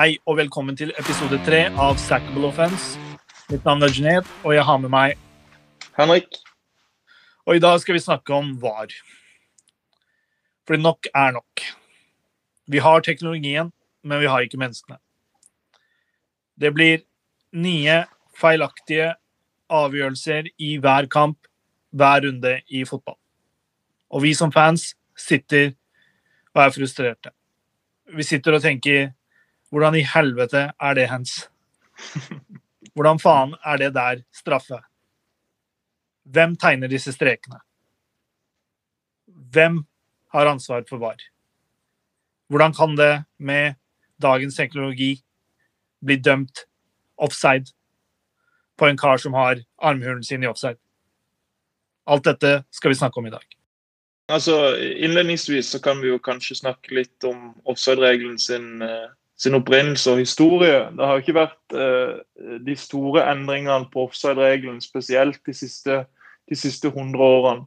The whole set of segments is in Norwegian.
Hei og velkommen til episode tre av Sackable Offense. Mitt navn er Junet, og jeg har med meg Henrik. Og i dag skal vi snakke om VAR. Fordi nok er nok. Vi har teknologien, men vi har ikke menneskene. Det blir nye feilaktige avgjørelser i hver kamp, hver runde i fotball. Og vi som fans sitter og er frustrerte. Vi sitter og tenker hvordan i helvete er det hens? Hvordan faen er det der straffe? Hvem tegner disse strekene? Hvem har ansvar for VAR? Hvordan kan det med dagens teknologi bli dømt offside på en kar som har armhulen sin i offside? Alt dette skal vi snakke om i dag. Altså, Innledningsvis så kan vi jo kanskje snakke litt om offside-regelen sin uh sin opprinnelse og historie. Det har ikke vært eh, de store endringene på offside-regelen, spesielt de siste, de siste 100 årene.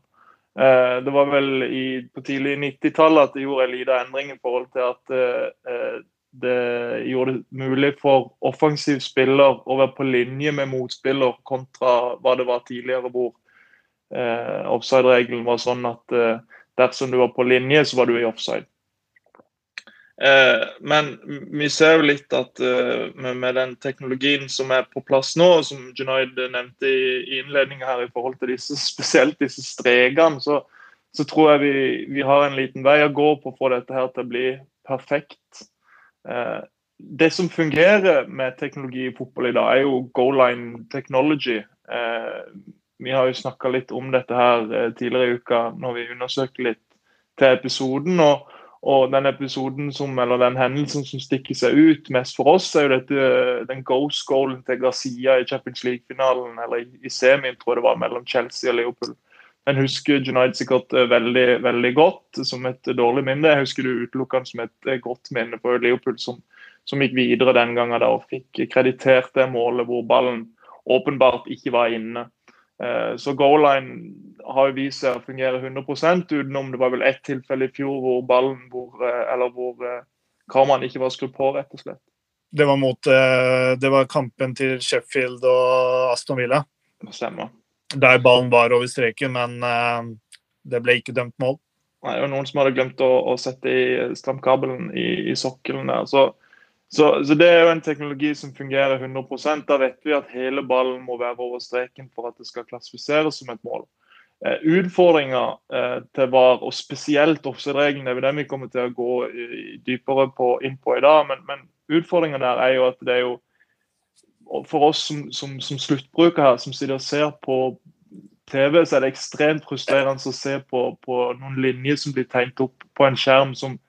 Eh, det var vel i, på tidlig 90-tallet at det gjorde en liten endring i forhold til at eh, det gjorde det mulig for offensiv spiller å være på linje med motspiller kontra hva det var tidligere, hvor eh, offside-regelen var sånn at eh, dersom du var på linje, så var du i offside. Eh, men vi ser jo litt at eh, med, den teknologien som er på plass nå, som Junaid nevnte i, innledningen her i forhold til disse, spesielt disse strekene, så, så, tror jeg vi, vi, har en liten vei å gå på å få dette her til å bli perfekt. Eh, det som fungerer med teknologi i fotball i dag, er jo goal line technology. Vi har jo snakka litt om dette her tidligere i uka når vi undersøkte litt til episoden. og og den episoden som, eller den hendelsen som stikker seg ut mest for oss, er jo dette, den ghost goalen til Garcia i Champions League-finalen, eller i, semien, tror jeg det var, mellom Chelsea og Liverpool. Den husker United sikkert eh, veldig veldig godt, som et dårlig minne. Jeg husker det utelukkende som et eh, godt minne på Liverpool, som, som gikk videre den gangen da, og fikk kreditert det målet hvor ballen åpenbart ikke var inne. Eh, så goal line har jo vist seg å fungere 100% utenom det var vel ett tilfelle i fjor hvor ballen hvor, eh, eller hvor kameraet ikke var skrudd på, rett og slett. Det var mot det var kampen til Sheffield og Aston Villa. Det stemmer. Der ballen var over streken, men det ble ikke dømt mål. Nei, det var noen som hadde glemt å, å sette i strømkabelen i, i sokkelen der. Så så, så, Det er jo en teknologi som fungerer 100 Da vet vi at hele ballen må være over streken for at det skal klassifiseres som et mål. Eh, Utfordringa eh, til VAR, og spesielt offside-regelen, er den vi kommer til å gå i, dypere på, inn på i dag. Men, men utfordringa der er jo at det er jo For oss som, som, som sluttbrukere her, som sitter og ser på TV, så er det ekstremt frustrerende å se på, på noen linjer som blir tegnet opp på en skjerm som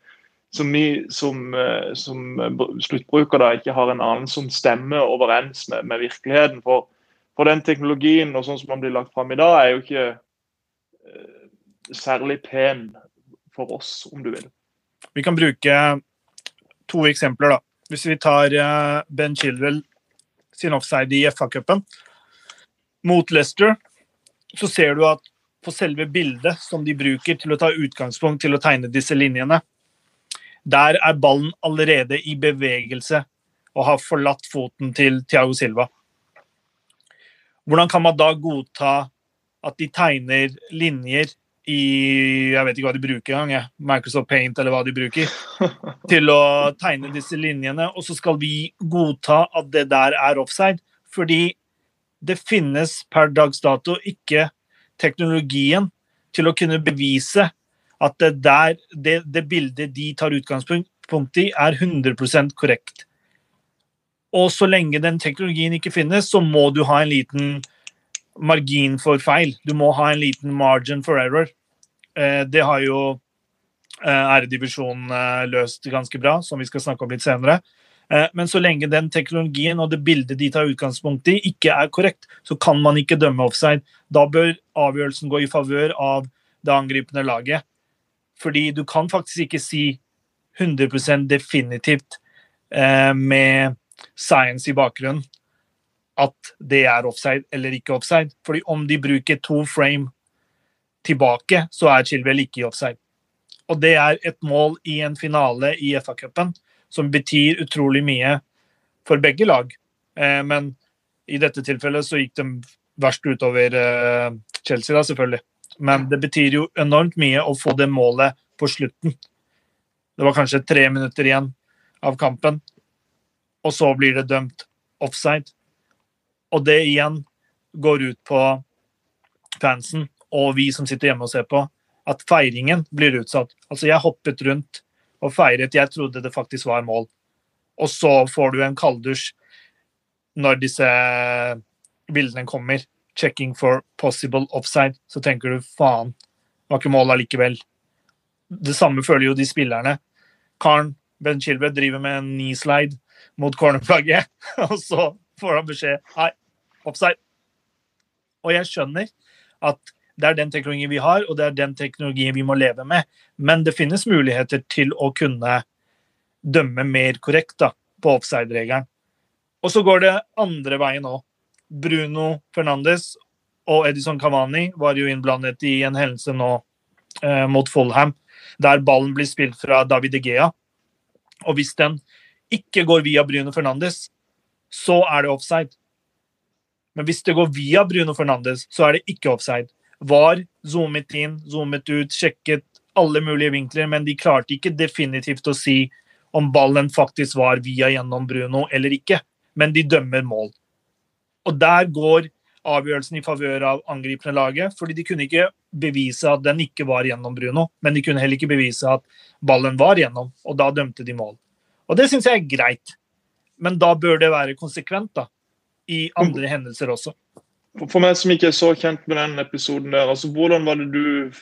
som vi som, eh, som sluttbruker da ikke har en annen som stemmer overens med, med virkeligheten. For, for, den teknologien og sånn som den blir lagt fram i dag, er jo ikke uh, særlig pen for oss, om du vil. Vi kan bruke to eksempler. da. Hvis vi tar Ben Chilwell sin offside i FA-cupen mot Leicester, så ser du at på selve bildet som de bruker til å ta utgangspunkt til å tegne disse linjene, der er ballen allerede i bevegelse og har forlatt foten til Thiago Silva. Hvordan kan man da godta at de tegner linjer i Jeg vet ikke hva de bruker engang, Microsoft Paint eller hva de bruker. Til å tegne disse linjene. Og så skal vi godta at det der er offside. Fordi det finnes per dags dato ikke teknologien til å kunne bevise at det, der, det, det bildet de tar utgangspunkt i, er 100 korrekt. Og så lenge den teknologien ikke finnes, så må du ha en liten margin for feil. Du må ha en liten margin for error. Eh, det har jo eh, æredivvisjonen eh, løst ganske bra, som vi skal snakke om litt senere. Men så lenge den teknologien og det bildet de tar utgangspunkt i, ikke er korrekt, så kan man ikke dømme offside. Da bør avgjørelsen gå i favør av det angripende laget. Fordi du kan faktisk ikke si 100 definitivt eh, med science i bakgrunnen at det er offside eller ikke offside. Fordi om de bruker to frame tilbake, så er Chilwell ikke i offside. Og det er et mål i en finale i FA-cupen som betyr utrolig mye for begge lag. Eh, men i dette tilfellet så gikk de verst utover eh, Chelsea, da, selvfølgelig. Men det betyr jo enormt mye å få det målet på slutten. Det var kanskje tre minutter igjen av kampen, og så blir det dømt offside. Og det igjen går ut på fansen og vi som sitter hjemme og ser på, at feiringen blir utsatt. Altså, jeg hoppet rundt og feiret. Jeg trodde det faktisk var mål. Og så får du en kalddusj når disse bildene kommer. Checking for possible offside. Så tenker du faen, var ikke mål allikevel. Det samme føler jo de spillerne. Karen Ben Chilbred driver med en knee-slide mot cornerflagget, og så får han beskjed Nei, offside. Og jeg skjønner at det er den teknologien vi har, og det er den teknologien vi må leve med. Men det finnes muligheter til å kunne dømme mer korrekt da, på offside-regelen. Og så går det andre veien òg. Bruno Fernandes og Edison Cavani var jo innblandet i en hendelse nå eh, mot Fulham, der ballen blir spilt fra David Egea. Og hvis den ikke går via Bruno Fernandes, så er det offside. Men hvis det går via Bruno Fernandes, så er det ikke offside var zoomet inn, zoomet ut, sjekket alle mulige vinkler, men de klarte ikke definitivt å si om ballen faktisk var via gjennom Bruno eller ikke. Men de dømmer mål. Og der går avgjørelsen i favør av angripende laget, fordi de kunne ikke bevise at den ikke var gjennom Bruno, men de kunne heller ikke bevise at ballen var gjennom, og da dømte de mål. Og det syns jeg er greit, men da bør det være konsekvent da, i andre hendelser også. For meg som ikke er så kjent med den episoden der, altså hvordan var det du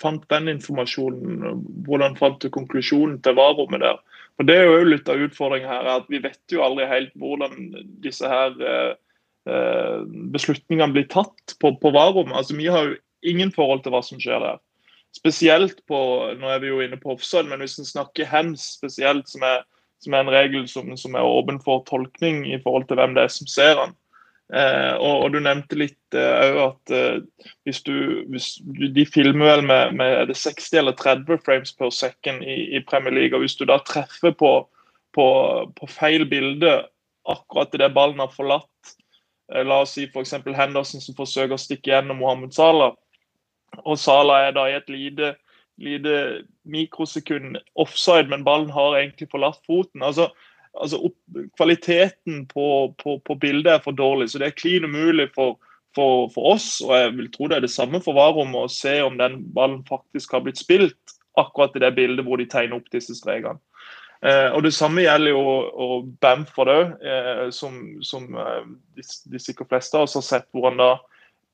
fant den informasjonen? Hvordan fant du konklusjonen til varerommet der? For Det er jo litt av utfordringen her, at vi vet jo aldri helt hvordan disse her eh, beslutningene blir tatt på, på varerommet. Altså, vi har jo ingen forhold til hva som skjer der. Spesielt på Nå er vi jo inne på offside, men hvis en snakker hands spesielt, som er, som er en regel som, som, er åpen for tolkning i forhold til hvem det er som ser den, Eh, og, og, Du nevnte litt eh, at eh, hvis du, hvis De filmer vel med, med 60 eller 30 frames per second i, i, Premier League. og Hvis du da treffer på, på, på feil bilde akkurat idet ballen har forlatt eh, La oss si f.eks. Henderson som forsøker å stikke gjennom Mohammed Salah. Og Salah er da i et lite, lite mikrosekund offside, men ballen har egentlig forlatt foten. altså altså opp, Kvaliteten på, på, på, bildet er for dårlig, så det er klin umulig for, for, for, oss, og jeg vil tro det er det samme for Varrom, å se om den ballen faktisk har blitt spilt akkurat i det bildet hvor de tegner opp disse strekene. Eh, og Det samme gjelder jo og Bamford òg, eh, som, som eh, de, de sikkert fleste av oss har sett hvor han da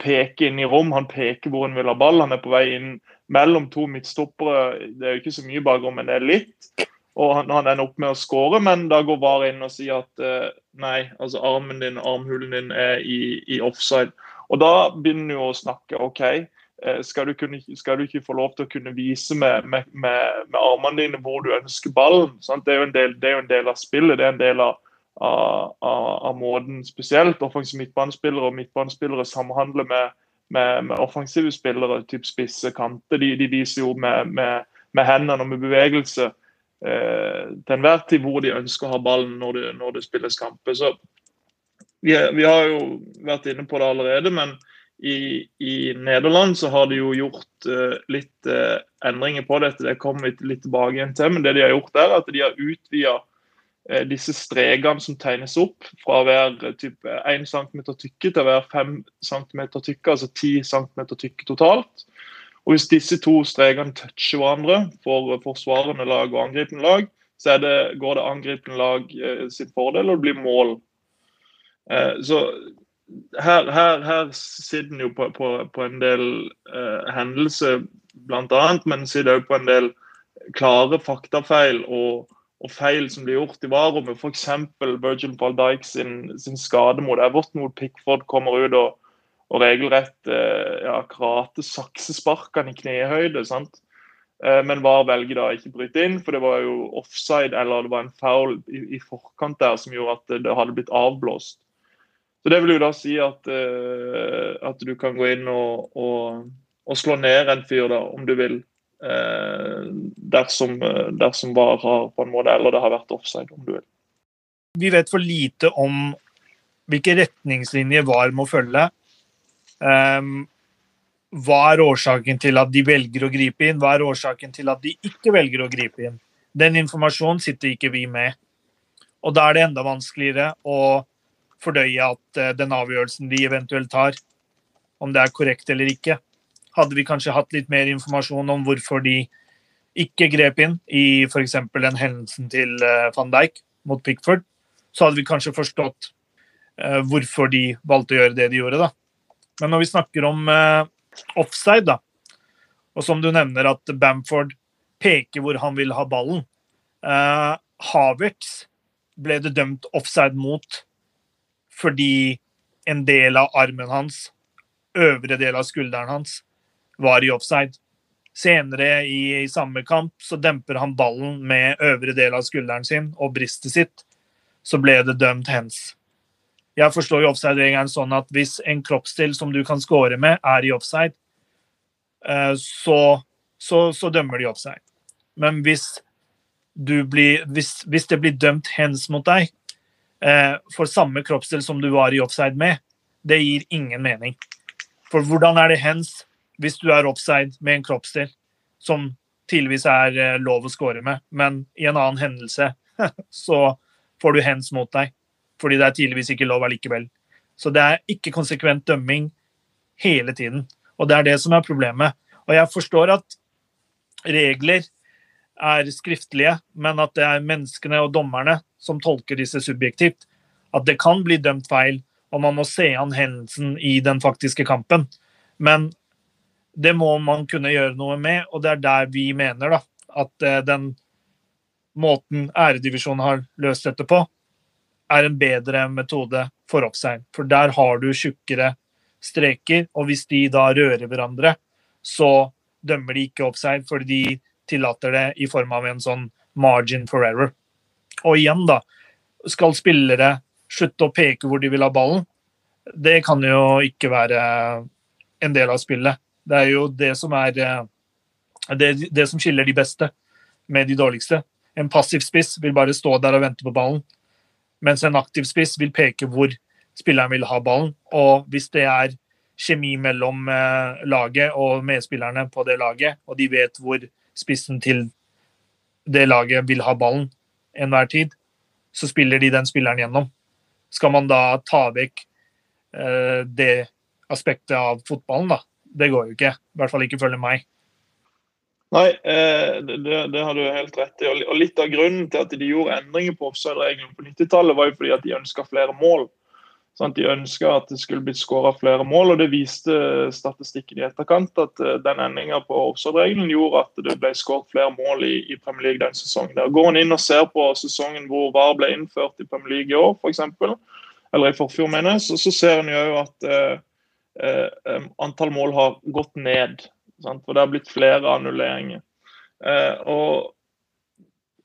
peker inn i rom. Han peker hvor han vil ha ball. Han er på vei inn mellom to midtstoppere. Det er jo ikke så mye bakrom, men det er litt og han, han, ender opp med å skåre, men da går VAR inn og sier at eh, nei, altså armen din, armhulen din er i, i offside. Og da begynner du å snakke OK, skal, du kunne, skal, du ikke få lov til å kunne vise med, med, med, med armene dine hvor du ønsker ballen? Det, er del, det, er jo en del, av spillet, det er en del av, av, av, måten spesielt offensive midtbanespillere og midtbanespillere samhandler med, offensive spillere, typ spisse kanter. De, de viser jo med, hendene og med bevegelse eh, til enhver tid hvor de ønsker å ha ballen når det, når det spilles kamper. Så vi, vi, har jo vært inne på det allerede, men i, i Nederland så har de jo gjort uh, litt uh, endringer på dette. Det kommer vi litt tilbake igjen til. Men det de har gjort er at de har utvida uh, disse strekene som tegnes opp, fra å være type 1 cm tykke til å være 5 cm tykke, altså 10 cm tykke totalt. Og Hvis disse to strekene toucher hverandre for forsvarende lag og angripende lag, så det, går det angripende lag eh, sin fordel, og det blir mål. Eh, så her, her, her sitter en jo på, på, på, en del eh, hendelser, bl.a., men sitter òg på en del klare faktafeil og, og feil som blir gjort i varerommet. F.eks. Virgil Paul Dykes sin, sin skade mot Everton, hvor Pickford kommer ut og og regelrett eh, ja, karate saksespark i knehøyde. sant? Eh, men VAR velger da ikke å bryte inn, for det var jo offside eller det var en foul i, i forkant der som gjorde at det hadde blitt avblåst. Så Det vil jo da si at, uh, at du kan gå inn og, og, og, slå ned en fyr, da, om du vil. eh, dersom, dersom VAR har på en måte, eller det har vært offside, om du vil. Vi vet for lite om hvilke retningslinjer VAR må følge. Um, hva er årsaken til at de velger å gripe inn, hva er årsaken til at de ikke velger å gripe inn? Den informasjonen sitter ikke vi med. Og da er det enda vanskeligere å fordøye at uh, den avgjørelsen de eventuelt tar, om det er korrekt eller ikke. Hadde vi kanskje hatt litt mer informasjon om hvorfor de ikke grep inn i f.eks. den hendelsen til uh, van Dijk mot Pickford, så hadde vi kanskje forstått uh, hvorfor de valgte å gjøre det de gjorde. da. Men når vi snakker om offside, da, og som du nevner at Bamford peker hvor han vil ha ballen Havertz ble det dømt offside mot fordi en del av armen hans, øvre del av skulderen hans, var i offside. Senere i, i samme kamp så demper han ballen med øvre del av skulderen sin og bristet sitt. Så ble det dømt hens. Jeg forstår jo offside-regelen sånn at hvis en kroppsdel som du kan score med, er i offside, eh, så, så, så dømmer de offside. Men hvis blir, hvis, hvis, det blir dømt hands mot deg for samme kroppsdel som du var i offside med, det gir ingen mening. For hvordan er det hens hvis du er offside med en kroppsdel som tidligvis er eh, lov å score med, men i en annen hendelse så får du hens mot deg fordi det er tydeligvis ikke lov allikevel. Så det er ikke konsekvent dømming hele tiden. Og det er det som er problemet. Og jeg forstår at regler er skriftlige, men at det er menneskene og dommerne som tolker disse subjektivt. At det kan bli dømt feil, og man må se an hendelsen i den faktiske kampen. Men det må man kunne gjøre noe med, og det er der vi mener da, at eh, den måten æredivisjonen har løst dette på, er en bedre metode for offside. For der har du tjukkere streker, og hvis de da rører hverandre, så dømmer de ikke offside fordi de tillater det i form av en sånn margin for error. Og igjen, da. Skal spillere slutte å peke hvor de vil ha ballen? Det kan jo ikke være en del av spillet. Det er jo det som er eh, det, det som skiller de beste med de dårligste. En passiv spiss vil bare stå der og vente på ballen, mens en aktiv spiss vil peke hvor spilleren vil ha ballen. Og hvis det er kjemi mellom eh, laget og medspillerne på det laget, og de vet hvor spissen til det laget vil ha ballen enhver tid, så spiller de den spilleren gjennom. Skal man da ta vekk eh, det aspektet av fotballen, da? Det går jo ikke. I hvert fall ikke følge meg. Nei, eh, det, det, har du helt rett i. Og Litt av grunnen til at de gjorde endringer på offside-reglene på 90-tallet, var jo fordi at de ønska flere mål. Sånn, de ønska at det skulle blitt skåra flere mål, og det viste statistikken i etterkant at uh, den endringa på offside-regelen gjorde at det ble skåret flere mål i, i, Premier League den sesongen. Der Går en inn og ser på sesongen hvor VAR ble innført i Premier League i år, f.eks., eller i forfjor, mener jeg, så, så ser en jo at eh, eh, antall mål har gått ned. Sant? For det har blitt flere annulleringer. og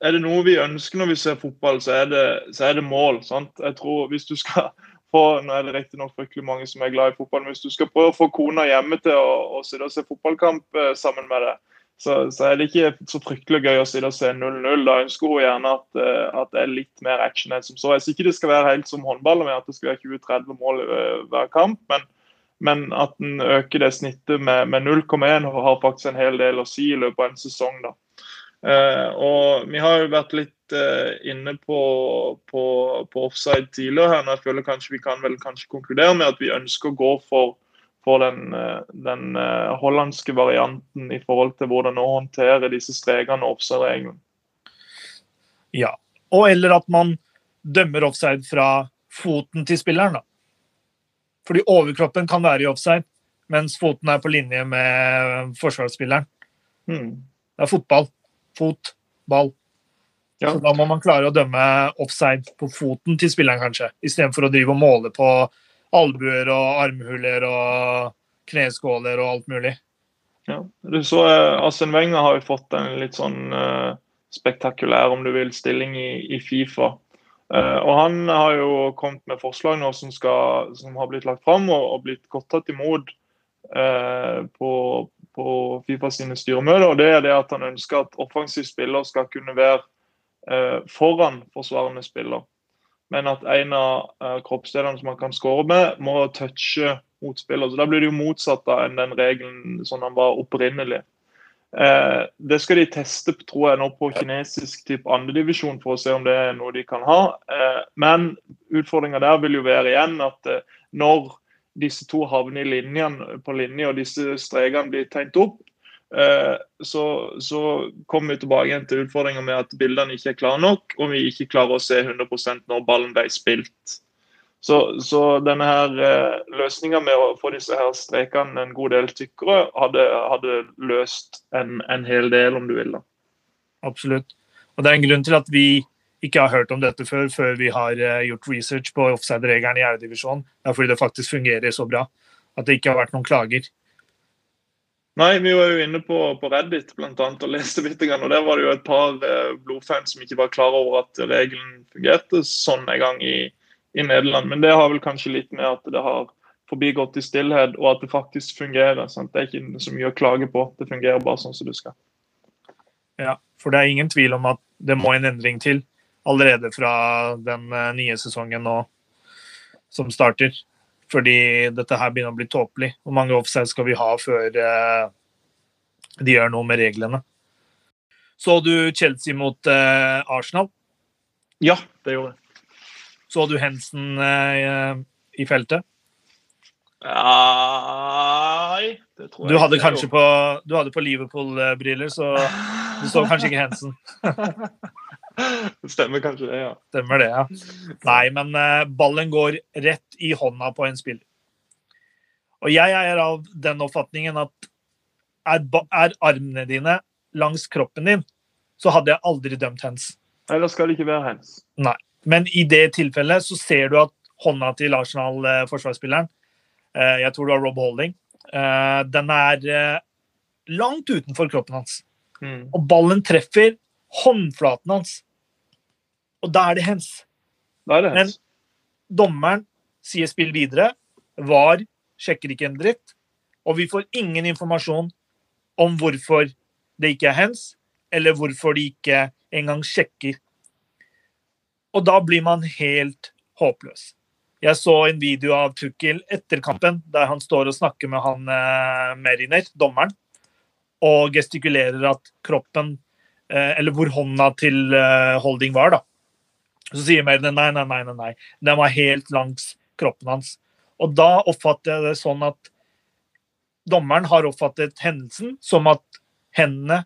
er det noe vi ønsker når vi ser fotball, så er det, så er det mål. Sant? Jeg tror Hvis du skal få Nå er det riktignok fryktelig mange som er glad i fotball, men hvis du skal prøve å få kona hjemme til å, å sitte og se fotballkamp eh, sammen med deg, så, så, er det ikke så fryktelig gøy å sitte og se 0-0. Da ønsker hun gjerne at, uh, at, det er litt mer action enn som så. Jeg sier ikke det skal være helt som håndball, med at det skal være 20-30 mål uh, hver kamp, men, men at en øker det snittet med, med 0,1 har faktisk en hel del å si i løpet av en sesong. da. Uh, og Vi har jo vært litt uh, inne på, på, på, offside tidligere her. Jeg føler kanskje vi kan vel kanskje konkludere med at vi ønsker å gå for, for den, uh, den hollandske varianten i forhold til hvordan å håndtere disse strekene og offside-reglene. Ja, og eller at man dømmer offside fra foten til spilleren. da. Fordi overkroppen kan være i offside, mens foten er på linje med forsvarsspilleren. Hmm. Det er fotball fot, ball. Ja. Så da må man klare å dømme offside på foten til spilleren, kanskje. Istedenfor å drive og måle på albuer og armhuler og kneskåler og alt mulig. Ja. Du så Asen Arsene Wenger har jo fått en litt sånn uh, spektakulær, om du vil, stilling i, i Fifa. Uh, og Han har jo kommet med forslag nå som, skal, som har blitt lagt fram og, og blitt godt tatt imot uh, på, på Fifa sine styremøter. og Det er det at han ønsker at offensiv spiller skal kunne være eh, foran forsvarende spiller. Men at en av eh, kroppsdelene som han kan skåre med, må touche motspiller. Så Da blir det jo motsatt da, enn den regelen som han var opprinnelig. Eh, det skal de teste tror jeg, nå på kinesisk type andredivisjon for å se om det er noe de kan ha. Eh, men utfordringa der vil jo være igjen at eh, når disse to havner i linjen, på linje og disse strekene blir tegnet opp, eh, så, så, kommer vi tilbake igjen til utfordringa med at bildene ikke er klare nok, og vi ikke klarer å se 100% når ballen ble spilt. Så, så denne her eh, løsninga med å få disse her strekene en god del tykkere, hadde, hadde løst en, en, hel del, om du vil. da. Absolutt. Og Det er en grunn til at vi ikke har hørt om dette før, før vi har uh, gjort research på offside-regelen i Eredivisjonen. Det er fordi det faktisk fungerer så bra at det ikke har vært noen klager. Nei, vi var jo inne på, på Reddit blant annet, og leste litt. Og der var det jo et par uh, blodfans som ikke var klar over at regelen fungerte sånn en gang i i Nederland. Men det har vel kanskje litt med at det har forbigått i stillhet, og at det faktisk fungerer. Sant? Det er ikke så mye å klage på. Det fungerer bare sånn som du skal. Ja, for det er ingen tvil om at det må en endring til allerede fra den eh, nye sesongen nå som starter. Fordi dette her begynner å bli tåpelig. Hvor mange offside skal vi ha før uh, de gjør noe med reglene? Så du Chelsea mot uh, Arsenal? Ja, det gjorde jeg. Så du Hensen eh, i feltet? Nei det tror jeg du hadde kanskje på, du hadde på Liverpool-briller, så du så kanskje ikke Hensen. stemmer kanskje det, ja. Stemmer det, ja. Nei, men uh, ballen går rett i hånda på en spiller. Og jeg er av den oppfatningen at er, er armene dine langs kroppen din, så hadde jeg aldri dømt hens. Eller skal det ikke være hens. Nei. Men i det tilfellet så ser du at hånda til Arsenal-forsvarsspilleren, eh, jeg tror det var Rob Holding, eh, den er eh, langt utenfor kroppen hans. Mm. Og ballen treffer håndflaten hans. Og da er det hens. Da er det hens. Men dommeren sier spill videre. VAR sjekker ikke en dritt. Og vi får ingen informasjon om hvorfor det ikke er hens, eller hvorfor de ikke engang sjekker og da blir man helt håpløs. Jeg så en video av Tukkel etter kampen, der han står og snakker med han eh, Meriner, dommeren, og gestikulerer at kroppen Eller hvor hånda til eh, Holding var, da. Så sier Meriner nei, nei, nei, nei, nei. Den var helt langs kroppen hans. Og da oppfatter jeg det sånn at dommeren har oppfattet hendelsen som at hendene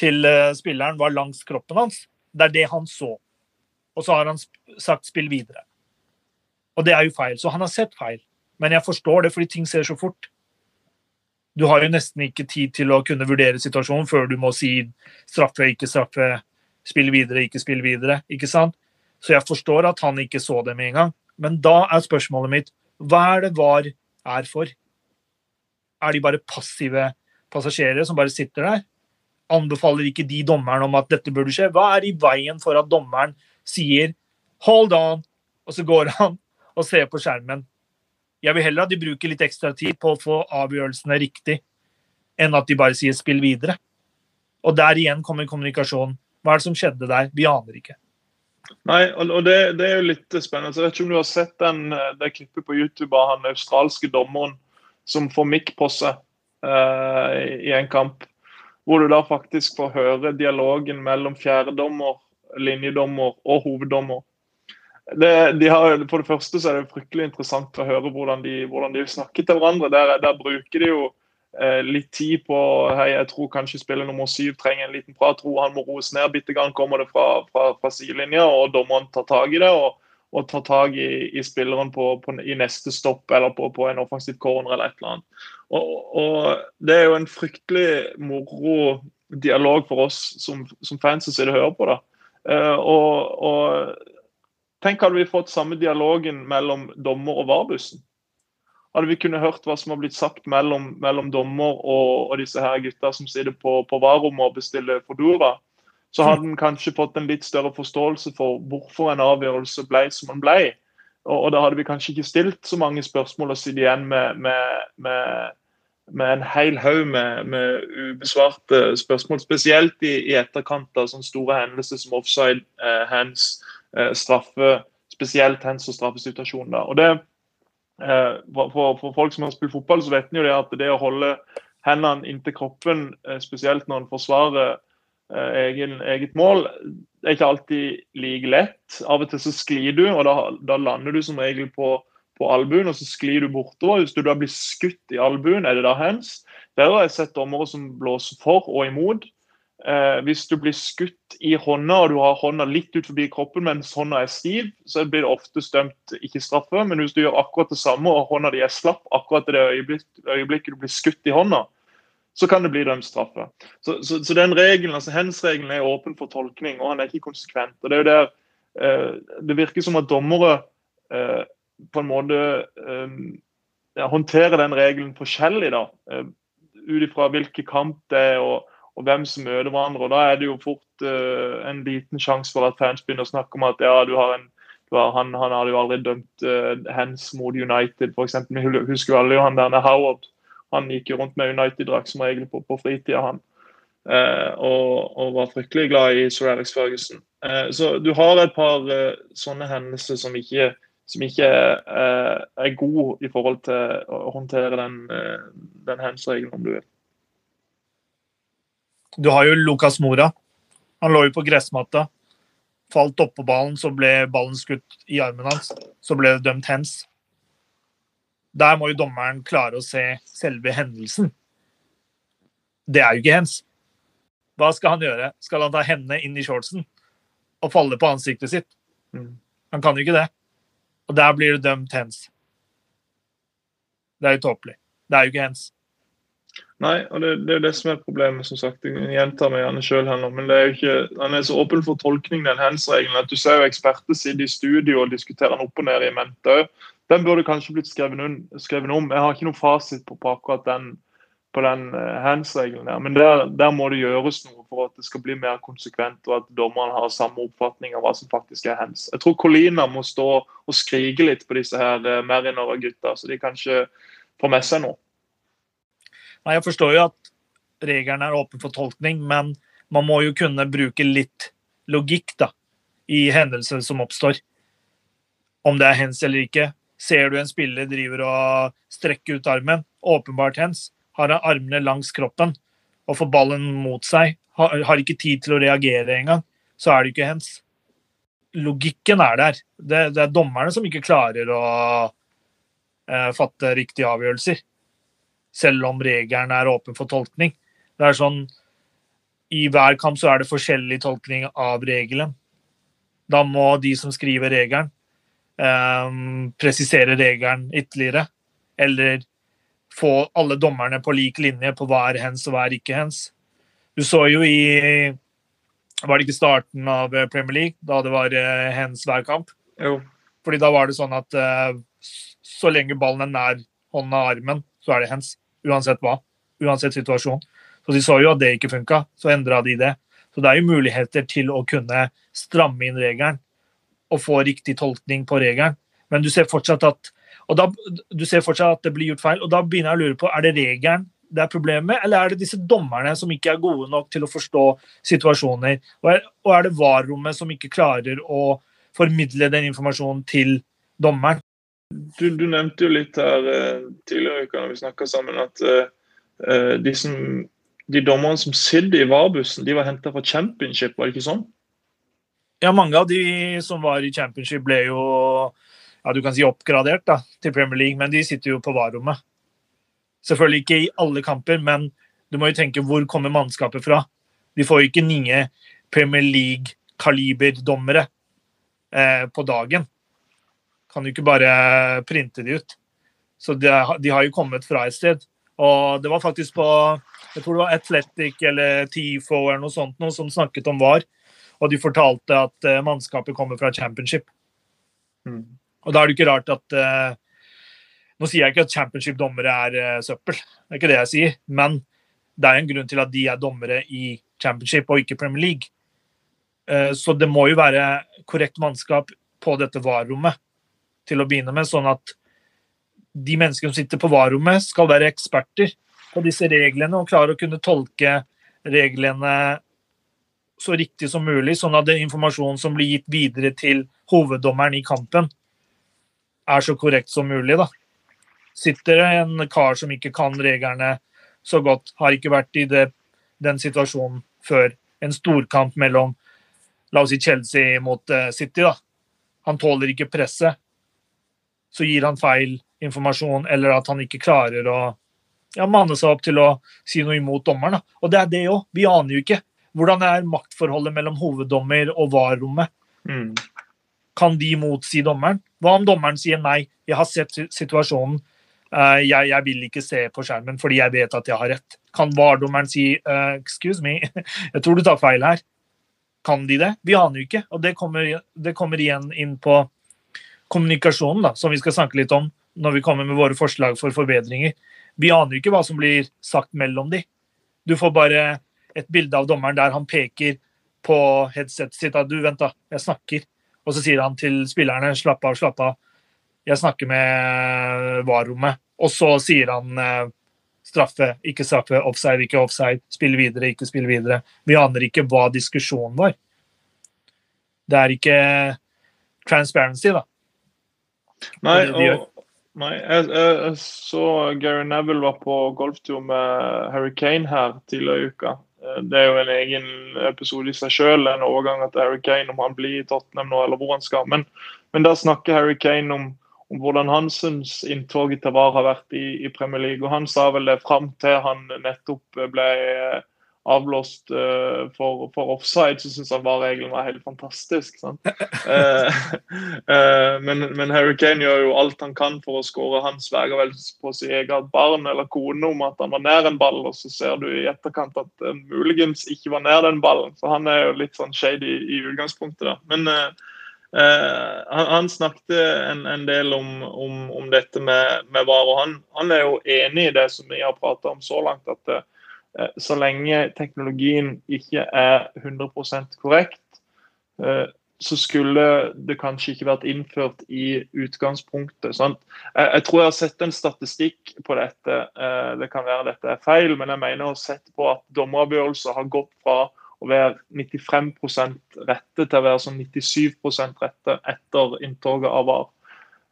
til eh, spilleren var langs kroppen hans. Det er det han så og så har han sagt 'spill videre'. Og det er jo feil. Så han har sett feil. Men jeg forstår det, fordi ting ser så fort. Du har jo nesten ikke tid til å kunne vurdere situasjonen før du må si straffe, ikke straffe, spill videre, ikke spill videre. ikke sant? Så jeg forstår at han ikke så det med en gang. Men da er spørsmålet mitt hva er det VAR er for? Er de bare passive passasjerer som bare sitter der? Anbefaler ikke de dommeren om at dette burde skje? Hva er i veien for at dommeren sier 'hold on', og så går han og ser på skjermen. Jeg vil heller at de bruker litt ekstra tid på å få avgjørelsene riktig, enn at de bare sier 'spill videre'. Og der igjen kommer kommunikasjon. Hva er det som skjedde der? Vi aner ikke. Nei, og det, det er jo litt spennende. Jeg vet ikke om du har sett den, det klippet på YouTube av han australske dommeren som får mikk på seg uh, i en kamp. Hvor du da faktisk får høre dialogen mellom fjerdedommer linjedommer og hoveddommer. Det, de har, for det første så er det fryktelig interessant å høre hvordan de, hvordan de snakker til hverandre. Der, der bruker de jo eh, litt tid på hei, jeg tror kanskje spiller nummer syv trenger en liten prat. Tror han må roes ned bitte grann, kommer det fra, fra, fra sidelinja, og dommeren tar tak i det. og, og tar tak i, i spilleren på, på, i neste stopp eller på, på, en offensiv corner eller et eller annet. Og, og, Det er jo en fryktelig moro dialog for oss som, som fans som sitter og hører på. da. Eh, og, og, tenk hadde vi fått samme dialogen mellom dommer og VAR-bussen. Hadde vi kunnet hørt hva som har blitt sagt mellom, mellom dommer og, og, disse her gutta som sitter på, på VAR-rommet og bestiller Fodora, så hadde en kanskje fått en litt større forståelse for hvorfor en avgjørelse ble som den ble. Og, og, da hadde vi kanskje ikke stilt så mange spørsmål og sittet igjen med, med, med, med en hel haug med, med, ubesvarte spørsmål, spesielt i, i etterkant av sånne store hendelser som offside, eh, hands, eh, straffe, spesielt hands og straffesituasjoner. Og det, eh, for, for, folk som har spilt fotball, så vet en jo det at det å holde hendene inntil kroppen, eh, spesielt når en forsvarer egen, eget mål, er ikke alltid like lett. Av og til så sklir du, og da, da lander du som regel på på albuen, og så sklir du bortover. Hvis du da blir skutt i albuen, er det da hands? Der har jeg sett dommere som blåser for og imot. Eh, hvis du blir skutt i hånda og du har hånda litt ut forbi kroppen mens hånda er stiv, så blir det ofte dømt ikke straffe. Men hvis du gjør akkurat det samme og hånda di er slapp akkurat i det øyeblikket, øyeblikket du blir skutt i hånda, så kan det bli dømt straffe. Så, så, så den regelen, altså hens-regelen er åpen for tolkning, og han er ikke konsekvent. og Det er jo der eh, det virker som at dommere eh, på en måte håndterer ja, håndtere den regelen forskjellig. da, uh, Ut ifra hvilken kamp det er og, og, hvem som møter hverandre. og Da er det jo fort uh, en liten sjanse for at fans begynner å snakke om at ja, du har en du har, han, han hadde jo aldri dømt uh, hands mot United, f.eks. Vi husker jo alle jo han der Howard. Han gikk jo rundt med United-drakt som regel på, på fritida, han. Uh, og, og, var fryktelig glad i Sir Alex Ferguson. Så du har et par sånne hendelser som ikke som ikke eh, er god i forhold til å håndtere den, eh, den hands-regelen, om du vil. Du har jo Lucas Mora. Han lå jo på gressmatta. Falt oppå ballen, så ble ballen skutt i armen hans. Så ble det dømt hens. Der må jo dommeren klare å se selve hendelsen. Det er jo ikke hens. Hva skal han gjøre? Skal han ta hendene inn i shortsen og falle på ansiktet sitt? Mm. Han kan jo ikke det. Og der blir det dømt hens. Det er jo tåpelig. Det er jo ikke hens. Nei, og det, det er jo det som er problemet. som sagt. Jeg gjentar meg gjerne sjøl her nå, men det er jo ikke, han er så åpen for tolkning, den hands-regelen, at du ser jo eksperter sitte i studio og diskutere den opp og ned i mente òg. Den burde kanskje blitt skrevet, skrevet, om. Jeg har ikke noen fasit på, på akkurat den på den eh, hands-regelen der. Men der, der, må det gjøres noe for at det skal bli mer konsekvent, og at dommerne har samme oppfatning av hva som faktisk er hands. Jeg tror Colina må stå og skrike litt på disse her eh, Meriner og gutta, så de kanskje får med seg noe. Nei, Jeg forstår jo at regelen er åpen for tolkning, men man må jo kunne bruke litt logikk da, i hendelser som oppstår. Om det er hens eller ikke. Ser du en spiller driver og strekker ut armen, åpenbart hens, har han armene langs kroppen og får ballen mot seg, har, ikke tid til å reagere engang, så er det ikke hens. Logikken er der. Det, det er dommerne som ikke klarer å eh, fatte riktige avgjørelser. Selv om regelen er åpen for tolkning. Det er sånn I hver kamp så er det forskjellig tolkning av regelen. Da må de som skriver regelen, um, presisere regelen ytterligere. Eller få alle dommerne på lik linje på hva er hens og hva er ikke hens. Du så jo i Var det ikke starten av Premier League, da det var eh, hens hver kamp? Jo. Fordi da var det sånn at uh, så lenge ballen er nær hånda og armen, så er det hens. Uansett hva. Uansett situasjon. Så de så jo at det ikke funka, så endra de det. Så det er jo muligheter til å kunne stramme inn regelen og få riktig tolkning på regelen. Men du ser fortsatt at og da, Du ser fortsatt at det blir gjort feil, og da begynner jeg å lure på er det regelen det er problemet, eller er det disse dommerne som ikke er gode nok til å forstå situasjoner? Og er, og er det VAR-rommet som ikke klarer å formidle den informasjonen til dommeren? Du, du nevnte jo litt her uh, tidligere i uka når vi snakka sammen, at uh, de, som, de dommerne som sitter i VAR-bussen, de var henta fra championship, var det ikke sånn? Ja, mange av de som var i championship, ble jo ja, du kan si oppgradert da, til Premier League, men de sitter jo på varrommet. Selvfølgelig ikke i alle kamper, men du må jo tenke hvor kommer mannskapet fra? De får jo ikke nye Premier League-kaliberdommere eh, på dagen. Kan jo ikke bare printe de ut. Så de, de, har jo kommet fra et sted. Og det var faktisk på jeg tror det var Athletic eller TIFO eller noe sånt noe som snakket om VAR. Og de fortalte at uh, mannskapet kommer fra championship. Mm. Og da er det ikke rart at uh, Nå sier jeg ikke at championship-dommere er uh, søppel, det er ikke det jeg sier. Men det er en grunn til at de er dommere i championship og ikke Premier League. Så det må jo være korrekt mannskap på dette VAR-rommet til å begynne med, sånn at de menneskene som sitter på VAR-rommet, skal være eksperter på disse reglene og klare å kunne tolke reglene så riktig som mulig, sånn at den informasjonen som blir gitt videre til hoveddommeren i kampen, er så korrekt som mulig. da. Sitter det en kar som ikke kan reglene så godt, har ikke vært i det, den situasjonen før, en storkamp mellom la oss si Chelsea mot uh, City, da. Han tåler ikke presset. Så gir han feil informasjon, eller at han ikke klarer å ja, manne seg opp til å si noe imot dommeren. Da. Og det er det òg. Vi aner jo ikke. Hvordan er maktforholdet mellom hoveddommer og VAR-rommet? Mm. Kan de motsi dommeren? Hva om dommeren sier nei, jeg har sett situasjonen, uh, jeg, jeg, vil ikke se på skjermen fordi jeg vet at jeg har rett. Kan VAR-dommeren si uh, excuse me, jeg tror du tar feil her. Kan de det? Vi aner jo ikke. Og det kommer, det kommer igjen inn på kommunikasjonen, da, som vi skal snakke litt om når vi kommer med våre forslag for forbedringer. Vi aner jo ikke hva som blir sagt mellom de. Du får bare et bilde av dommeren der han peker på headsetet sitt at du, vent da, jeg snakker. Og så sier han til spillerne slapp av, slapp av, jeg snakker med VAR-rommet. Og så sier han eh, straffe, ikke straffe, offside, ikke offside, spille videre, ikke spille videre. Vi aner ikke hva diskusjonen var. Det er ikke transparency, da. Nei, og, nei jeg, jeg, så Gary Neville var på golftur med Harry Kane her tidligere i uka. Eh, det er jo en egen episode i seg selv, en overgang til Harry Kane, om han blir i Tottenham nå, eller hvor han skal. Men, men der snakker Harry Kane om, om hvordan Hansens inntog i VAR har vært i, i, Premier League. og Han sa vel det fram til han nettopp ble avblåst uh, for, for, offside, så syns han VAR-regelen var helt fantastisk. uh, uh, men, men, Harry Kane gjør jo alt han kan for å skåre. Han sverger vel på sitt eget barn eller kone om at han var nær en ball, og så ser du i etterkant at uh, muligens ikke var nær den ballen. Så han er jo litt sånn shady i, i utgangspunktet. da. Men han, han, snakket en, en del om, om, om, dette med, med VAR, og han, han, er jo enig i det som vi har prata om så langt. at Eh, så lenge teknologien ikke er 100% korrekt, eh, så skulle det kanskje ikke vært innført i utgangspunktet. Sant? Jeg tror jeg har sett en statistikk på dette. Eh, det kan være dette er feil, men jeg mener å ha sett på at dommeravgjørelser har gått fra å være 95% rette til å være sånn 97 rette etter inntoget av VAR.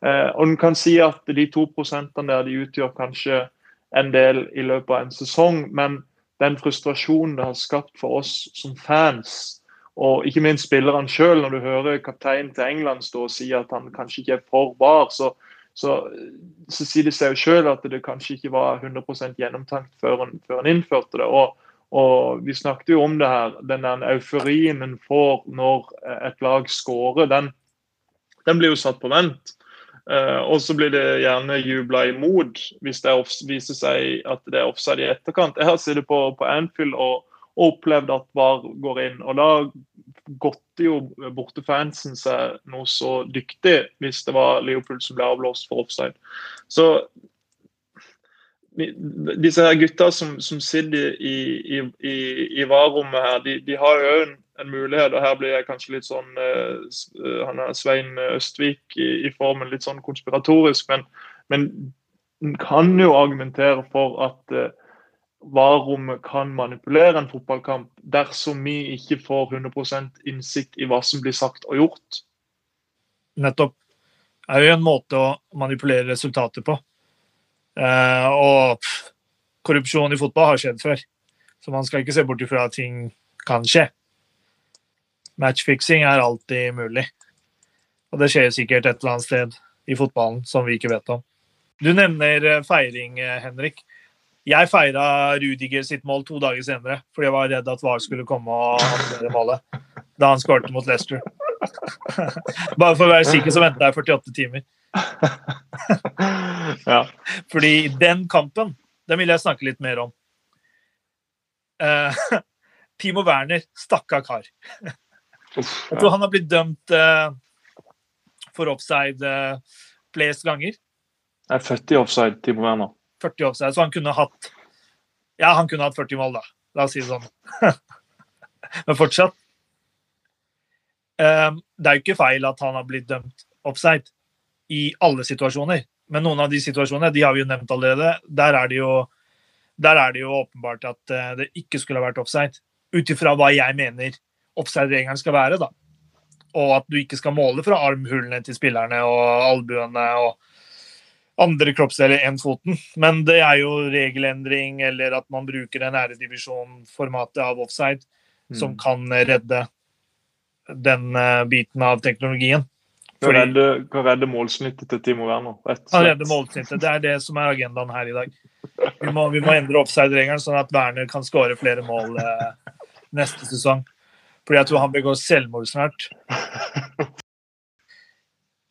Og en kan si at de to prosentene der de utgjør kanskje en del i løpet av en sesong, men den frustrasjonen det har skapt for oss som fans, og ikke minst spillerne sjøl, når du hører kapteinen til England stå og si at han kanskje ikke er for bar, så, så, så sier det seg jo sjøl at det kanskje ikke var 100 gjennomtenkt før før han innførte det. Og, og, Vi snakket jo om det her, den der euforien en får når et lag scorer, den, den blir jo satt på vent. Uh, og så blir det gjerne jubla imot hvis det viser seg at det er offside i etterkant. Jeg har sittet på, på Anfield og, og opplevd at VAR går inn. og Da godter jo bortefansen seg noe så dyktig hvis det var Leopold som ble avblåst for offside. Så disse her gutta som, som sitter i, i, i, i VAR-rommet her, de, de har jo en en mulighet. og Her blir jeg kanskje litt sånn uh, han er Svein Østvik i, i, formen litt sånn konspiratorisk, men, men kan jo argumentere for at VAR-rommet kan manipulere en fotballkamp dersom vi ikke får 100 innsikt i hva som blir sagt og gjort. Nettopp. Det er jo en måte å manipulere resultatet på. Uh, og pff, korrupsjon i fotball har skjedd før, så man skal ikke se bort ifra at ting kan skje. Matchfiksing er alltid mulig. Og det skjer sikkert et eller annet sted i fotballen som vi ikke vet om. Du nevner eh, feiring, eh, Henrik. Jeg feira Rudiger sitt mål to dager senere fordi jeg var redd at VAR skulle komme og annulere målet da han skåret mot Leicester. Bare for å være sikker så venta jeg 48 timer. ja. Fordi den kampen, den vil jeg snakke litt mer om. Uh, Timo Werner, stakka kar. Jeg tror han har blitt dømt uh, for offside uh, flest ganger. Det er 40 offside, Timo nå. 40 offside, Så han kunne hatt Ja, han kunne hatt 40 mål, da. La oss si det sånn. Men fortsatt. Um, det er jo ikke feil at han har blitt dømt offside i alle situasjoner. Men noen av de situasjonene de har vi jo nevnt allerede. Der er det jo Der er det jo åpenbart at eh, det ikke skulle ha vært offside. Ut ifra hva jeg mener offside-regelen skal være, da. Og at du ikke skal måle fra armhulene til spillerne og albuene og andre kroppsdeler enn foten. Men det er jo regelendring eller at man bruker en æredivisjon-formatet av offside som kan redde den eh, biten av teknologien. Kan redde, kan redde målsnittet til Timo Werner. Kan redde målsnittet. Det er det som er agendaen her i dag. Vi må, vi må endre offside-regelen, sånn at Werner kan skåre flere mål eh, neste sesong. Fordi jeg tror han begår selvmord snart.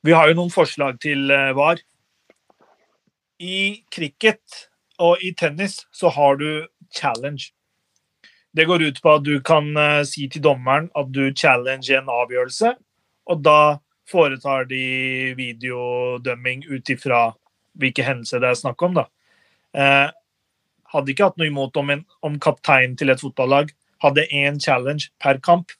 Vi har jo noen forslag til eh, VAR. I cricket og i tennis så har du challenge. Det går ut på at du kan eh, si til dommeren at du challenger en avgjørelse, og da foretar de videodømming ut ifra hvilke hendelser det er snakk om. da. Eh, hadde ikke hatt noe imot om, en, om kapteinen til et fotballag hadde én challenge per kamp,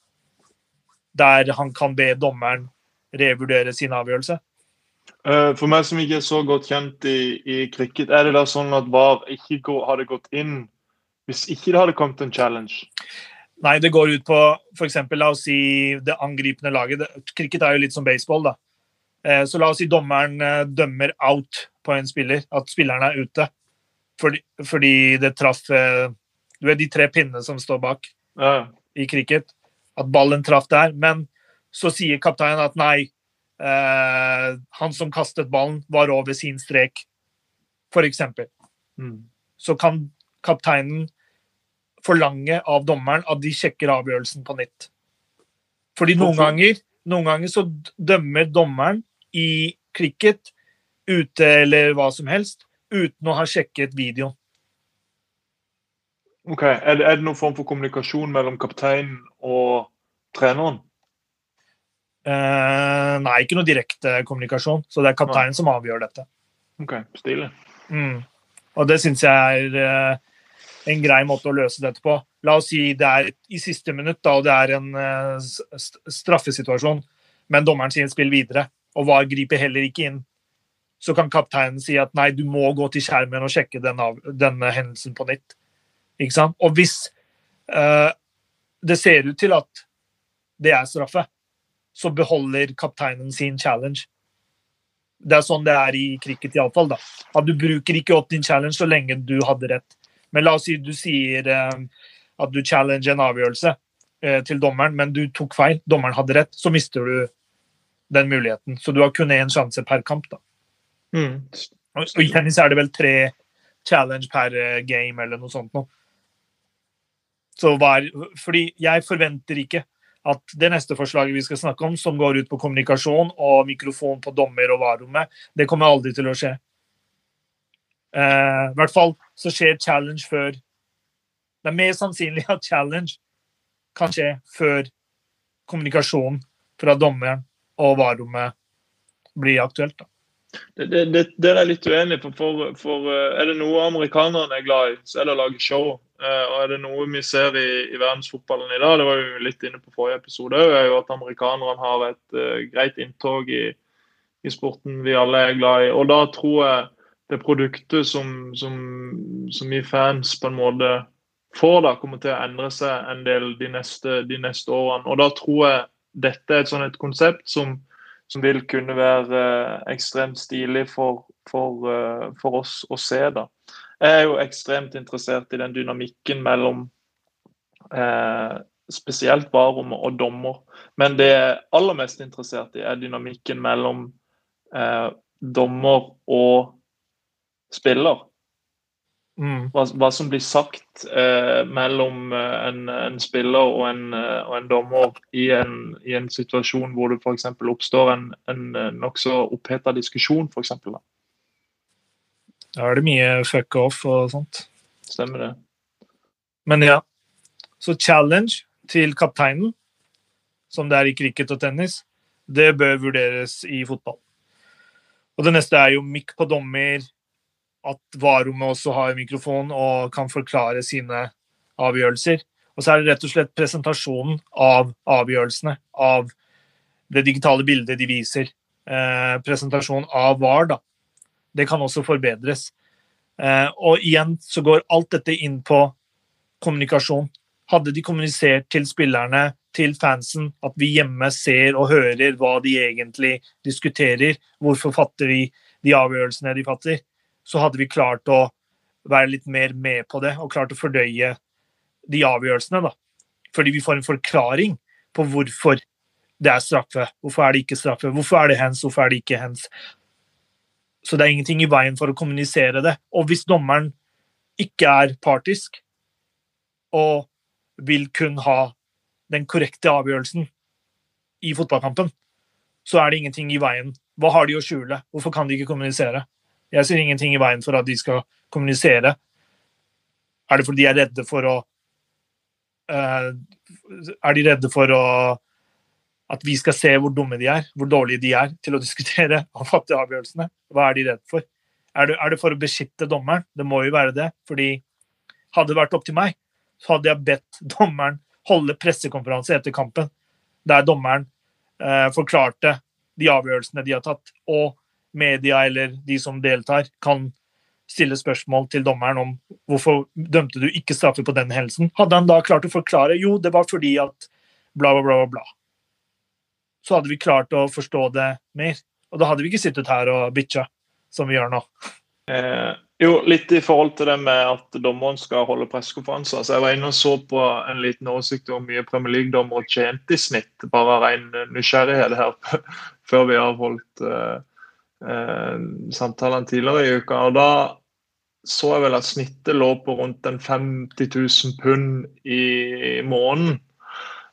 der han kan be dommeren revurdere sin avgjørelse. Eh, For meg som ikke er så godt kjent i, i cricket, er det da sånn at VAR ikke går, hadde gått inn hvis ikke det hadde kommet en challenge? Nei, det går ut på f.eks. la oss si det angripende laget. Cricket er jo litt som baseball, da. Eh, Så la oss si dommeren eh, dømmer out på en spiller, at spilleren er ute. Fordi, fordi det traff Du vet de tre pinnene som står bak Ja. i cricket? At ballen traff der. Men så sier kapteinen at nei, eh, han som kastet ballen, var over sin strek, f.eks. Mm. Så kan kapteinen forlange av dommeren at de sjekker avgjørelsen på nytt. Fordi noen ganger, noen ganger så dømmer dommeren i cricket ute eller hva som helst uten å ha sjekket videoen. Ok, er det, er det noen form for kommunikasjon mellom kapteinen og treneren? Eh, nei, ikke noe direkte kommunikasjon, så det er kapteinen som avgjør dette. Ok, stilig. Mm. Og det syns jeg er eh, en grei måte å løse dette på. La oss si det er i siste minutt, da, og det er en eh, straffesituasjon, men dommeren sier spill videre, og VAR griper heller ikke inn. Så kan kapteinen si at nei, du må gå til skjermen og sjekke den av, denne hendelsen på nytt. Ikke sant? Og hvis eh, det ser ut til at det er straffe, så beholder kapteinen sin challenge. Det er sånn det er i cricket iallfall. du bruker ikke opp din challenge så lenge du hadde rett. Men la oss si du sier eh, at du challenger en avgjørelse eh, til dommeren, men du tok feil, dommeren hadde rett, så mister du den muligheten. Så du har kun én sjanse per kamp. da. Mm. Og og i tennis er det vel tre challenge per eh, game eller noe sånt noe. Så hva er, fordi jeg forventer ikke at det neste forslaget vi skal snakke om, som går ut på kommunikasjon og mikrofon på dommer og varerommet, det kommer aldri til å skje. Eh, I hvert fall så skjer challenge før Det er mer sannsynlig at challenge kan skje før kommunikasjon fra dommeren og varerommet blir aktuelt. da. Det, det, det, er jeg litt uenig. For, for, for eh, er det noe amerikanerne er glad i, så er det å lage show. Eh, og er det noe vi ser i, i verdensfotballen i dag, det var jo litt inne på forrige episode òg, er jo at amerikanerne har et uh, greit inntog i, i sporten vi alle er glad i. Og da tror jeg det produktet som, som, som vi fans på en måte får, da, kommer til å endre seg en del de neste, de neste årene. Og da tror jeg dette er et sånn et konsept som som vil kunne være uh, ekstremt stilig for, for, uh, for oss å se. da. Jeg er jo ekstremt interessert i den dynamikken mellom eh, spesielt varerommet og dommer. Men det jeg er aller mest interessert i, er dynamikken mellom eh, dommer og spiller. Mm. Hva, hva som blir sagt eh, mellom eh, en, en spiller og en, eh, og en dommer i en, i en situasjon hvor det f.eks. oppstår en, en eh, nokså oppheta diskusjon, f.eks. Da er det mye fuck off og sånt. Stemmer det? Men ja. Så challenge til kapteinen, som det er i cricket og tennis, det bør vurderes i fotball. Og det neste er jo mikk på dommer, at varerommet også har mikrofon og kan forklare sine avgjørelser. Og så er det rett og slett presentasjonen av avgjørelsene, av det digitale bildet de viser. Eh, presentasjon av VAR, da. Det kan også forbedres. Eh, og igjen så går alt dette inn på kommunikasjon. Hadde de kommunisert til spillerne, til fansen, at vi hjemme ser og hører hva de egentlig diskuterer, hvorfor fatter de de avgjørelsene de fatter, så hadde vi klart å være litt mer med på det og klart å fordøye de avgjørelsene. da. Fordi vi får en forklaring på hvorfor det er straffe. Hvorfor er det ikke straffe? Hvorfor er det hands? Hvorfor er det ikke hands? Så det er ingenting i veien for å kommunisere det. Og hvis dommeren ikke er partisk og vil kun ha den korrekte avgjørelsen i fotballkampen, så er det ingenting i veien. Hva har de å skjule? Hvorfor kan de ikke kommunisere? Jeg ser ingenting i veien for at de skal kommunisere. Er det fordi de er redde for å uh, Er de redde for å at vi skal se hvor dumme de er, hvor dårlige de er til å diskutere og fatte avgjørelsene. Hva er de redd for? Er det, er det, for å beskytte dommeren? Det må jo være det. fordi hadde det vært opp til meg, så hadde jeg bedt dommeren holde pressekonferanse etter kampen, der dommeren eh, forklarte de avgjørelsene de har tatt, og media eller de som deltar, kan stille spørsmål til dommeren om hvorfor dømte du ikke straffe på den hendelsen. Hadde han da klart å forklare jo, det var fordi at bla, bla, bla, bla så hadde vi klart å forstå det mer. Og da hadde vi ikke sittet her og bitcha, som vi gjør nå. Eh, jo, litt i forhold til det med at dommeren skal holde pressekonferanser. Så jeg var inne og så på en liten oversikt over mye Premier League-dommere tjente i snitt. Bare ren nysgjerrighet her før vi avholdt holdt eh, eh, samtalene tidligere i uka. Og da så jeg vel at snittet lå på rundt en 50 000 pund i måneden.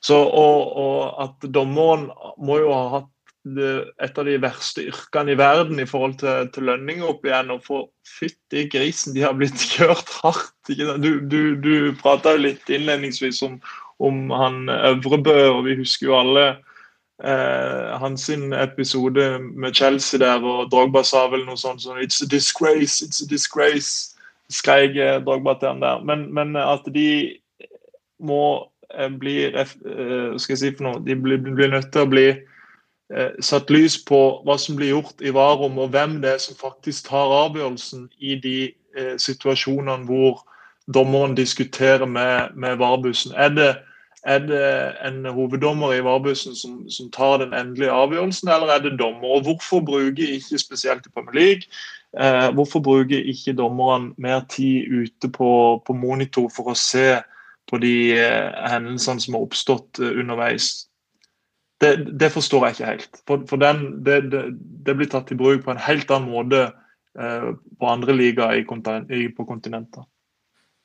Så, og, og, at dommeren må jo ha hatt et av de verste yrkene i verden i forhold til, til lønninger opp igjen. Og for fytti grisen, de har blitt kjørt hardt. Du, du, du prata jo litt innledningsvis om, om han Øvrebø, og vi husker jo alle eh, hans episode med Chelsea der, og Drogba sa vel noe sånt som 'It's a disgrace, it's a disgrace', skreik Drogba til han der. Men, men at de må blir eh, jeg si noe, De blir, blir nødt til å bli eh, satt lys på hva som blir gjort i varom, og hvem det er som faktisk tar avgjørelsen i de eh, situasjonene hvor dommeren diskuterer med, med varebussen. Er det, er det en hoveddommer i varebussen som, som, tar den endelige avgjørelsen, eller er det dommer? Og Hvorfor bruker ikke spesielt i Premier League eh, hvorfor bruker ikke dommerne mer tid ute på, på monitor for å se på de hendelsene som har oppstått eh, underveis. Det, det, forstår jeg ikke helt. For, for den, det, det, det, blir tatt i bruk på en helt annen måte eh, på andre ligaer på kontinentet.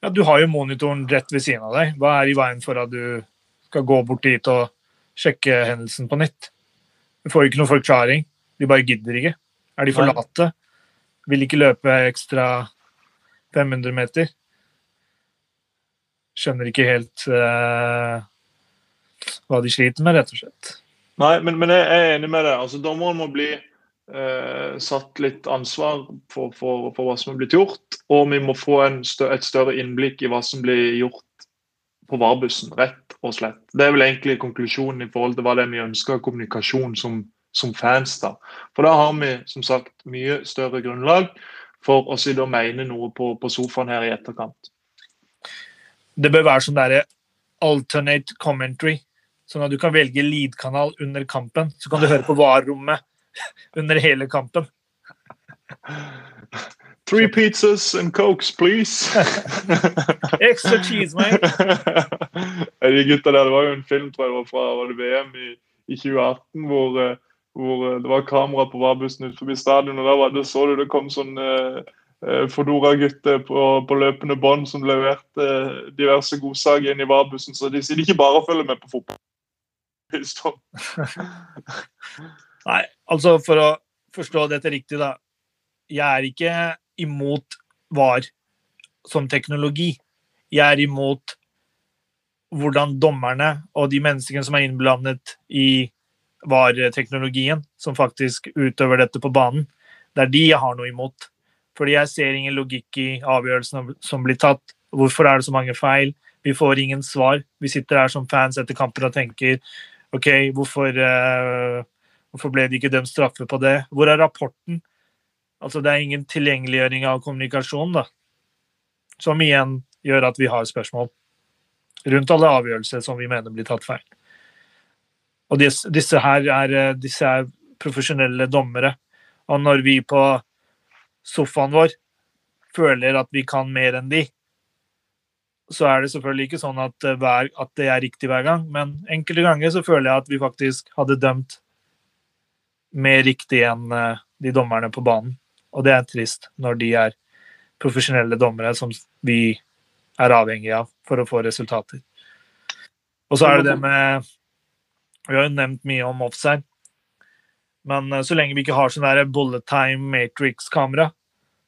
Ja, Du har jo monitoren rett ved siden av deg. Hva er i veien for at du skal gå bort dit og sjekke hendelsen på nytt? Du får jo ikke noen forklaring. De bare gidder ikke. Er de for late? Vil ikke løpe ekstra 500 meter? Skjønner ikke helt uh, hva de sliter med, rett og slett. Nei, men, men jeg er enig med deg. Altså, Dommeren må bli uh, satt litt ansvar for, for, for, hva som er blitt gjort. Og vi må få stø et større innblikk i hva som blir gjort på varebussen, rett og slett. Det er vel egentlig konklusjonen i forhold til hva det er vi ønsker av kommunikasjon som, som fans. da. For da har vi som sagt mye større grunnlag for å sitte og mene noe på, på sofaen her i etterkant det bør være sånn derre alternate commentary. Sånn at du kan velge lead-kanal under kampen. Så kan du høre på VAR-rommet under hele kampen. Three pizzas and cokes, please. Extra cheese, man. De gutta der, Det var jo en film tror jeg, det var fra var VM i, i 2018 hvor, eh, hvor, eh, det var kamera på varbussen utenfor stadion. og da var det, så du det kom sånn Eh, Fodora-gutter på, på, løpende bånd som leverte eh, diverse godsaker inn i varbussen. Så de sitter ikke bare og følger med på fotball. Nei, altså for å forstå dette riktig, da. Jeg er ikke imot VAR som teknologi. Jeg er imot hvordan dommerne og de menneskene som er innblandet i VAR-teknologien, som faktisk utøver dette på banen, det er de jeg har noe imot. Fordi jeg ser ingen logikk i avgjørelsene som blir tatt. Hvorfor er det så mange feil? Vi får ingen svar. Vi sitter her som fans etter kampen og tenker OK, hvorfor, uh, hvorfor ble det ikke dømt straffe på det? Hvor er rapporten? Altså det er ingen tilgjengeliggjøring av kommunikasjon, da. Som igjen gjør at vi har spørsmål rundt alle avgjørelser som vi mener blir tatt feil. Og disse, disse her er, eh, disse er profesjonelle dommere. Og når vi på sofaen vår føler at vi kan mer enn de, så er det selvfølgelig ikke sånn at, eh, hver, at det er riktig hver gang. Men enkelte ganger så føler jeg at vi faktisk hadde dømt mer riktig enn eh, de dommerne på banen. Og det er trist når de er profesjonelle dommere som vi er avhengig av for å få resultater. Og så er det det med Vi har jo nevnt mye om offside. Men eh, så lenge vi ikke har sånn der bullet time matrix-kamera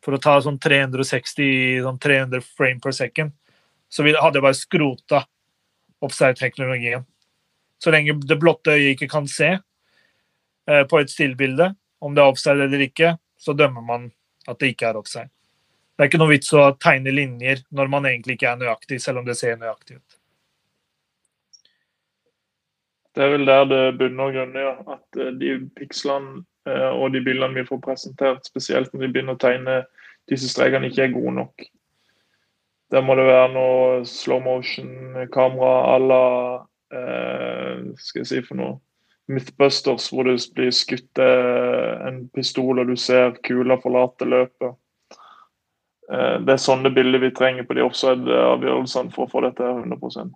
for å ta sånn 360 sånn 300 frame per second, så hadde jeg bare skrota offside-teknologien. Så lenge det blotte øyet ikke kan se eh, på et stillbilde om det er offside eller ikke, så dømmer man at det ikke er offside. Det er ikke noe vits å tegne linjer når man egentlig ikke er nøyaktig, selv om det ser nøyaktig ut. Det er vel der det bunner og grunner, ja. At eh, de pikslene eh, og de bildene vi får presentert, spesielt når de begynner å tegne disse strekene, ikke er gode nok. Der må det være noe slow motion-kamera à la eh, Skal jeg si for noe Mythbusters, hvor det blir skutt en pistol, og du ser kula forlate løpet. Det er sånne bilder vi trenger på de offside-avgjørelsene for å få dette 100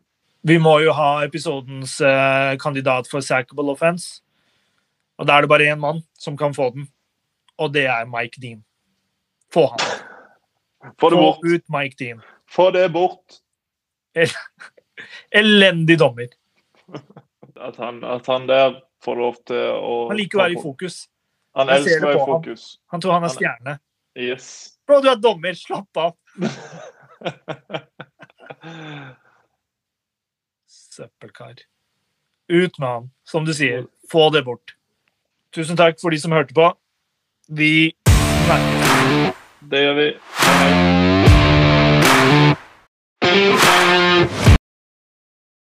Vi må jo ha episodens uh, kandidat for sackable offense. Og da er det bare én mann som kan få den, og det er Mike Dean. Få han. Få det bort. Få ut Mike Dean. Få det bort. Elendig dommer. At han, at han, der får lov til å Han liker å være i fokus. Han elsker å være i fokus. Han. han tror han er stjerne. Yes. Bro, du er dommer. Slapp av. Søppelkar. Ut med han, som du sier. Få det bort. Tusen takk for de som hørte på. Vi snakkes. Det gjør vi. Hei.